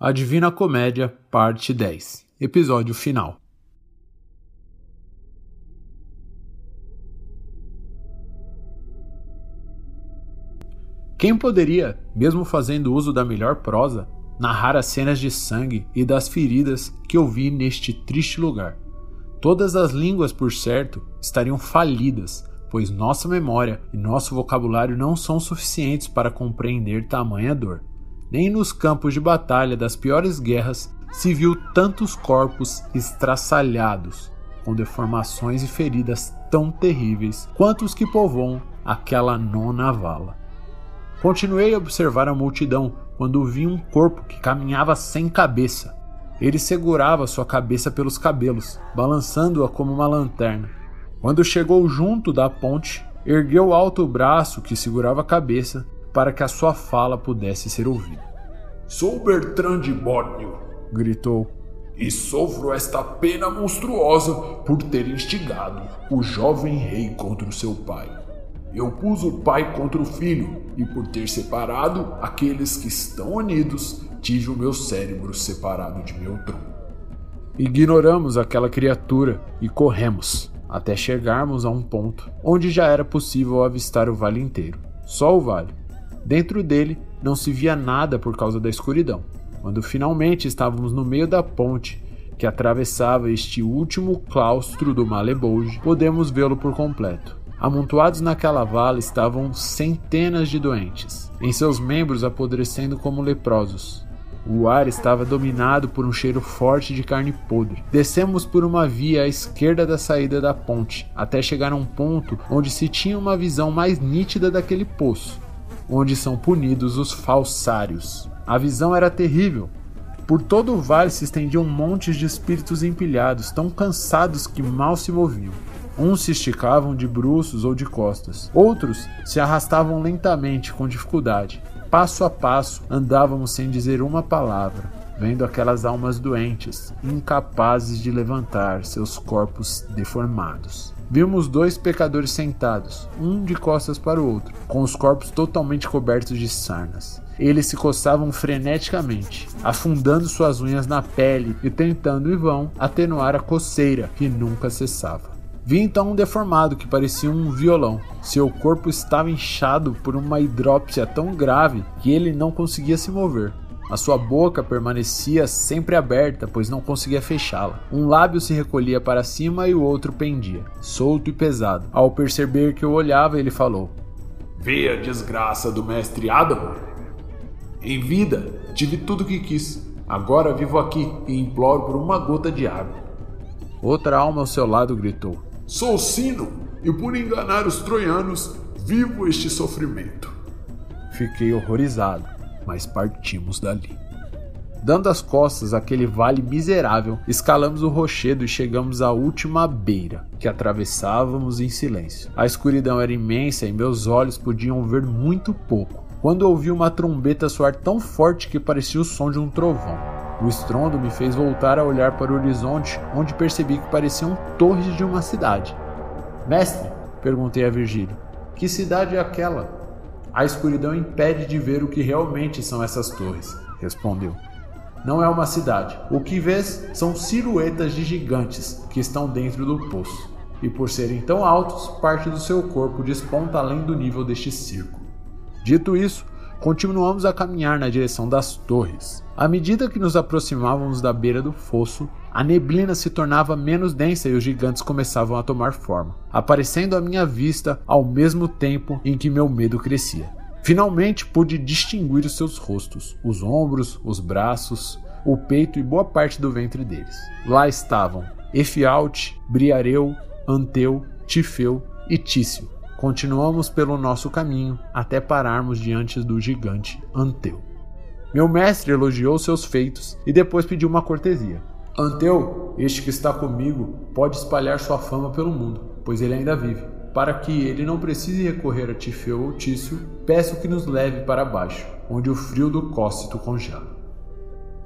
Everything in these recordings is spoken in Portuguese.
A Divina Comédia, Parte 10 Episódio Final Quem poderia, mesmo fazendo uso da melhor prosa, narrar as cenas de sangue e das feridas que eu vi neste triste lugar? Todas as línguas, por certo, estariam falidas, pois nossa memória e nosso vocabulário não são suficientes para compreender tamanha dor. Nem nos campos de batalha das piores guerras se viu tantos corpos estraçalhados, com deformações e feridas tão terríveis quanto os que povoam aquela nona vala. Continuei a observar a multidão quando vi um corpo que caminhava sem cabeça. Ele segurava sua cabeça pelos cabelos, balançando-a como uma lanterna. Quando chegou junto da ponte, ergueu alto o braço que segurava a cabeça para que a sua fala pudesse ser ouvida. Sou Bertrand de Borneo, gritou, e sofro esta pena monstruosa por ter instigado o jovem rei contra o seu pai. Eu pus o pai contra o filho, e por ter separado aqueles que estão unidos, tive o meu cérebro separado de meu tronco. Ignoramos aquela criatura e corremos até chegarmos a um ponto onde já era possível avistar o vale inteiro. Só o vale. Dentro dele não se via nada por causa da escuridão. Quando finalmente estávamos no meio da ponte que atravessava este último claustro do Malebouge, podemos vê-lo por completo. Amontoados naquela vala estavam centenas de doentes, em seus membros apodrecendo como leprosos. O ar estava dominado por um cheiro forte de carne podre. Descemos por uma via à esquerda da saída da ponte, até chegar a um ponto onde se tinha uma visão mais nítida daquele poço onde são punidos os falsários. A visão era terrível. Por todo o vale se estendiam montes de espíritos empilhados, tão cansados que mal se moviam. Uns se esticavam de bruços ou de costas, outros se arrastavam lentamente, com dificuldade. Passo a passo andávamos sem dizer uma palavra, vendo aquelas almas doentes, incapazes de levantar seus corpos deformados. Vimos dois pecadores sentados, um de costas para o outro, com os corpos totalmente cobertos de sarnas. Eles se coçavam freneticamente, afundando suas unhas na pele e tentando em vão atenuar a coceira que nunca cessava. Vi então um deformado que parecia um violão. Seu corpo estava inchado por uma hidrópsia tão grave que ele não conseguia se mover. A sua boca permanecia sempre aberta, pois não conseguia fechá-la. Um lábio se recolhia para cima e o outro pendia, solto e pesado. Ao perceber que eu olhava, ele falou: Vê a desgraça do mestre Adam. Em vida, tive tudo o que quis. Agora vivo aqui e imploro por uma gota de água. Outra alma ao seu lado gritou: Sou Sino, e por enganar os troianos, vivo este sofrimento. Fiquei horrorizado mas partimos dali. Dando as costas àquele vale miserável, escalamos o rochedo e chegamos à última beira, que atravessávamos em silêncio. A escuridão era imensa e meus olhos podiam ver muito pouco, quando ouvi uma trombeta soar tão forte que parecia o som de um trovão. O estrondo me fez voltar a olhar para o horizonte, onde percebi que pareciam torres de uma cidade. Mestre, perguntei a Virgílio, que cidade é aquela? A escuridão impede de ver o que realmente são essas torres, respondeu. Não é uma cidade. O que vês são silhuetas de gigantes que estão dentro do poço. E por serem tão altos, parte do seu corpo desponta além do nível deste círculo. Dito isso, continuamos a caminhar na direção das torres. À medida que nos aproximávamos da beira do fosso, a neblina se tornava menos densa e os gigantes começavam a tomar forma, aparecendo à minha vista ao mesmo tempo em que meu medo crescia. Finalmente pude distinguir os seus rostos, os ombros, os braços, o peito e boa parte do ventre deles. Lá estavam Efialte, Briareu, Anteu, Tifeu e Tício. Continuamos pelo nosso caminho até pararmos diante do gigante Anteu. Meu mestre elogiou seus feitos e depois pediu uma cortesia. Anteu, este que está comigo, pode espalhar sua fama pelo mundo, pois ele ainda vive. Para que ele não precise recorrer a Tifeu ou Tício, peço que nos leve para baixo, onde o frio do cócito congela.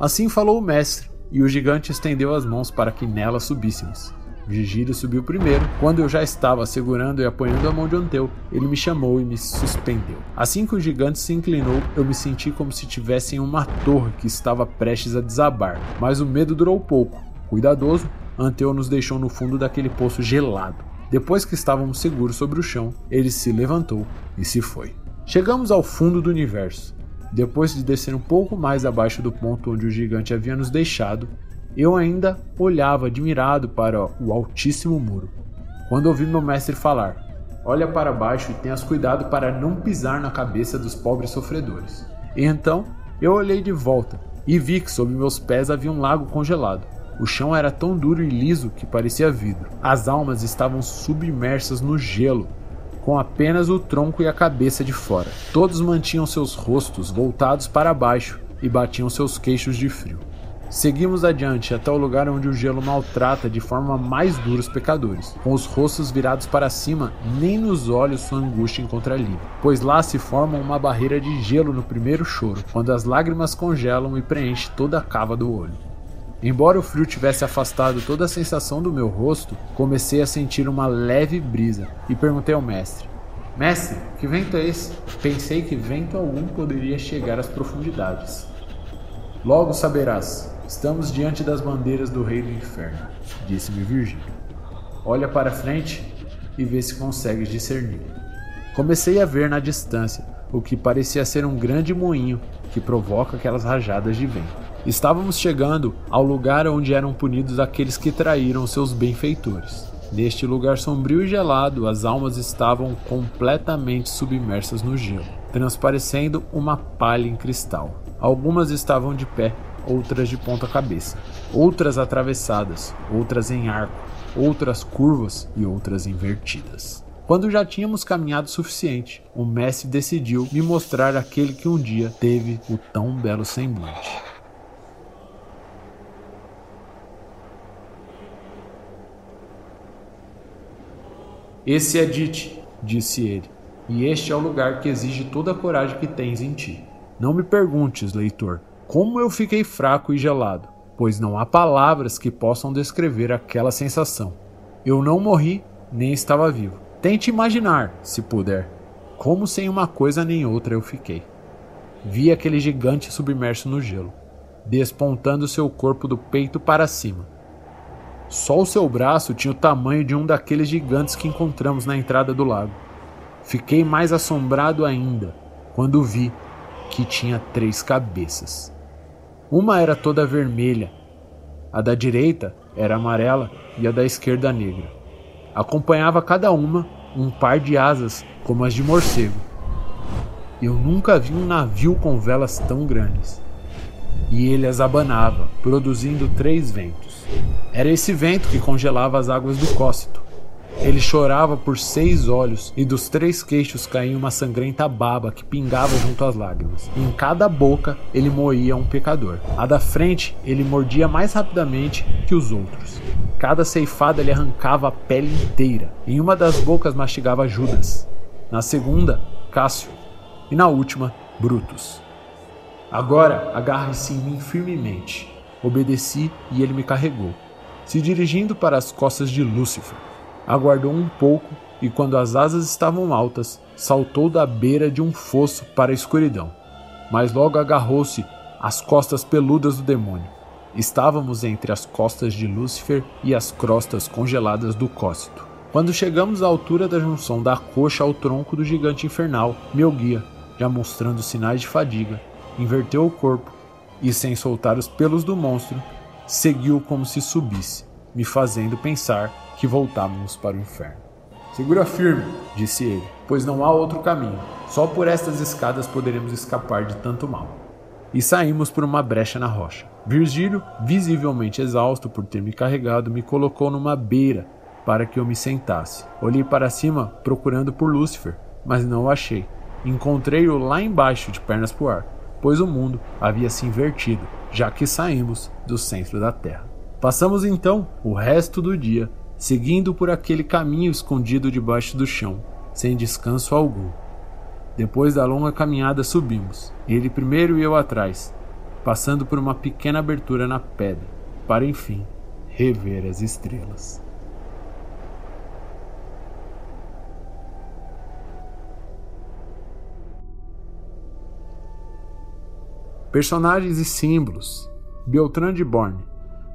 Assim falou o mestre, e o gigante estendeu as mãos para que nela subíssemos. Virgílio subiu primeiro. Quando eu já estava segurando e apoiando a mão de Anteu, ele me chamou e me suspendeu. Assim que o gigante se inclinou, eu me senti como se tivesse em uma torre que estava prestes a desabar. Mas o medo durou pouco. Cuidadoso, Anteu nos deixou no fundo daquele poço gelado. Depois que estávamos seguros sobre o chão, ele se levantou e se foi. Chegamos ao fundo do universo. Depois de descer um pouco mais abaixo do ponto onde o gigante havia nos deixado, eu ainda olhava admirado para o altíssimo muro, quando ouvi meu mestre falar: Olha para baixo e tenhas cuidado para não pisar na cabeça dos pobres sofredores. E então eu olhei de volta e vi que sob meus pés havia um lago congelado. O chão era tão duro e liso que parecia vidro. As almas estavam submersas no gelo, com apenas o tronco e a cabeça de fora. Todos mantinham seus rostos voltados para baixo e batiam seus queixos de frio. Seguimos adiante até o lugar onde o gelo maltrata de forma mais dura os pecadores. Com os rostos virados para cima, nem nos olhos sua angústia encontra alívio, pois lá se forma uma barreira de gelo no primeiro choro, quando as lágrimas congelam e preenche toda a cava do olho. Embora o frio tivesse afastado toda a sensação do meu rosto, comecei a sentir uma leve brisa e perguntei ao mestre: Mestre, que vento é esse? Pensei que vento algum poderia chegar às profundidades. Logo saberás, Estamos diante das bandeiras do rei do inferno, disse-me Virgílio. Olha para frente e vê se consegues discernir. Comecei a ver na distância o que parecia ser um grande moinho que provoca aquelas rajadas de vento. Estávamos chegando ao lugar onde eram punidos aqueles que traíram seus benfeitores. Neste lugar sombrio e gelado, as almas estavam completamente submersas no gelo, transparecendo uma palha em cristal. Algumas estavam de pé, outras de ponta cabeça, outras atravessadas, outras em arco, outras curvas e outras invertidas. Quando já tínhamos caminhado o suficiente, o mestre decidiu me mostrar aquele que um dia teve o tão belo semblante. Esse é Dite, disse ele, e este é o lugar que exige toda a coragem que tens em ti. Não me perguntes, leitor, como eu fiquei fraco e gelado, pois não há palavras que possam descrever aquela sensação. Eu não morri, nem estava vivo. Tente imaginar, se puder, como sem uma coisa nem outra eu fiquei. Vi aquele gigante submerso no gelo, despontando seu corpo do peito para cima. Só o seu braço tinha o tamanho de um daqueles gigantes que encontramos na entrada do lago. Fiquei mais assombrado ainda quando vi que tinha três cabeças. Uma era toda vermelha, a da direita era amarela e a da esquerda negra. Acompanhava cada uma um par de asas como as de morcego. Eu nunca vi um navio com velas tão grandes. E ele as abanava, produzindo três ventos. Era esse vento que congelava as águas do Cócito. Ele chorava por seis olhos e dos três queixos caía uma sangrenta baba que pingava junto às lágrimas. Em cada boca ele moía um pecador. A da frente ele mordia mais rapidamente que os outros. Cada ceifada lhe arrancava a pele inteira. Em uma das bocas mastigava Judas. Na segunda, Cássio. E na última, Brutus. Agora agarre-se em mim firmemente. Obedeci e ele me carregou, se dirigindo para as costas de Lúcifer aguardou um pouco e, quando as asas estavam altas, saltou da beira de um fosso para a escuridão. Mas logo agarrou-se às costas peludas do demônio. Estávamos entre as costas de Lúcifer e as crostas congeladas do Cócito. Quando chegamos à altura da junção da coxa ao tronco do gigante infernal, meu guia, já mostrando sinais de fadiga, inverteu o corpo e, sem soltar os pelos do monstro, seguiu como se subisse, me fazendo pensar que voltávamos para o inferno. Segura firme, disse ele, pois não há outro caminho. Só por estas escadas poderemos escapar de tanto mal. E saímos por uma brecha na rocha. Virgílio, visivelmente exausto por ter me carregado, me colocou numa beira para que eu me sentasse. Olhei para cima procurando por Lúcifer, mas não o achei. Encontrei-o lá embaixo, de pernas pro ar, pois o mundo havia se invertido, já que saímos do centro da Terra. Passamos então o resto do dia seguindo por aquele caminho escondido debaixo do chão, sem descanso algum. Depois da longa caminhada subimos, ele primeiro e eu atrás, passando por uma pequena abertura na pedra, para enfim rever as estrelas. Personagens e símbolos. Beltrán de Borne,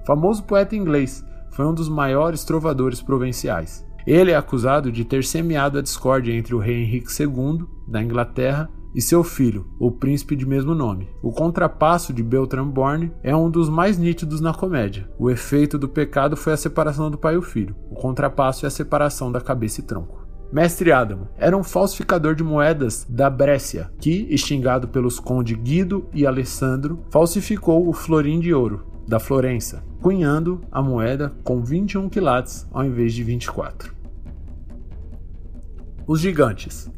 famoso poeta inglês, foi um dos maiores trovadores provinciais. Ele é acusado de ter semeado a discórdia entre o rei Henrique II, da Inglaterra, e seu filho, o príncipe de mesmo nome. O contrapasso de Beltrand Borne é um dos mais nítidos na comédia. O efeito do pecado foi a separação do pai e o filho. O contrapasso é a separação da cabeça e tronco. Mestre Adamo era um falsificador de moedas da Brécia, que, extingado pelos condes Guido e Alessandro, falsificou o florim de ouro da Florença, cunhando a moeda com 21 quilates ao invés de 24. Os gigantes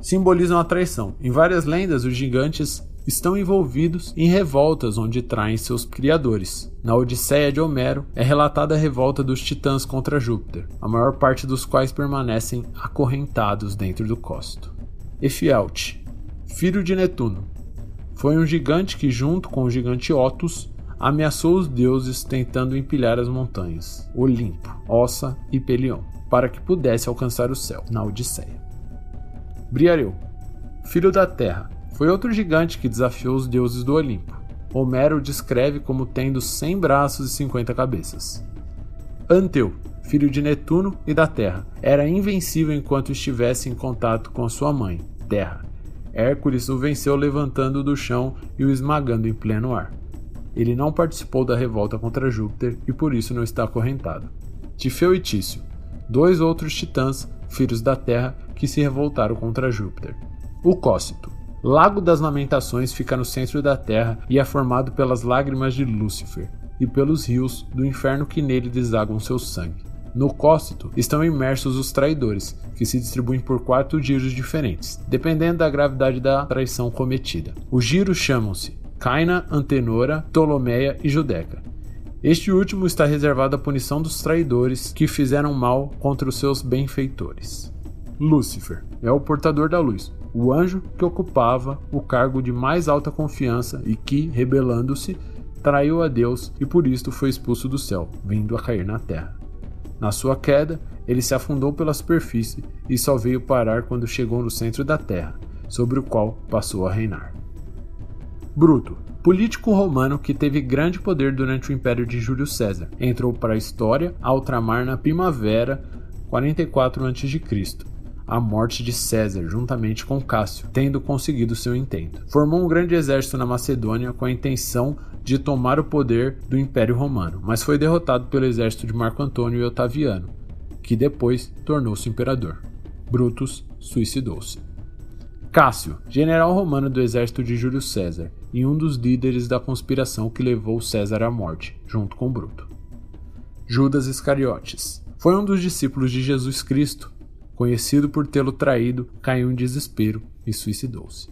simbolizam a traição. Em várias lendas, os gigantes estão envolvidos em revoltas onde traem seus criadores. Na Odisseia de Homero é relatada a revolta dos titãs contra Júpiter, a maior parte dos quais permanecem acorrentados dentro do costo. Efialte, filho de Netuno, foi um gigante que, junto com o gigante Otus, ameaçou os deuses tentando empilhar as montanhas, Olimpo, Ossa e Pelion, para que pudesse alcançar o céu, na Odisseia. Briareu, filho da Terra, foi outro gigante que desafiou os deuses do Olimpo. Homero descreve como tendo 100 braços e 50 cabeças. Anteu, filho de Netuno e da Terra, era invencível enquanto estivesse em contato com sua mãe, Terra. Hércules o venceu levantando do chão e o esmagando em pleno ar. Ele não participou da revolta contra Júpiter e por isso não está acorrentado. Tifeu e Tício, dois outros titãs, filhos da Terra, que se revoltaram contra Júpiter. O Cócito, Lago das Lamentações fica no centro da Terra e é formado pelas lágrimas de Lúcifer e pelos rios do inferno que nele desagam seu sangue. No cócito estão imersos os traidores, que se distribuem por quatro giros diferentes, dependendo da gravidade da traição cometida. Os giros chamam-se Caina, Antenora, Ptolomeia e Judeca. Este último está reservado à punição dos traidores que fizeram mal contra os seus benfeitores. Lúcifer é o portador da luz, o anjo que ocupava o cargo de mais alta confiança e que, rebelando-se, traiu a Deus e por isto foi expulso do céu, vindo a cair na terra. Na sua queda, ele se afundou pela superfície e só veio parar quando chegou no centro da terra, sobre o qual passou a reinar. Bruto, político romano que teve grande poder durante o império de Júlio César, entrou para a história ao tramar na primavera 44 a.C a morte de César juntamente com Cássio, tendo conseguido seu intento. Formou um grande exército na Macedônia com a intenção de tomar o poder do Império Romano, mas foi derrotado pelo exército de Marco Antônio e Otaviano, que depois tornou-se imperador. Brutus suicidou-se. Cássio, general romano do exército de Júlio César e um dos líderes da conspiração que levou César à morte, junto com Bruto. Judas Iscariotes foi um dos discípulos de Jesus Cristo conhecido por tê-lo traído, caiu em desespero e suicidou-se.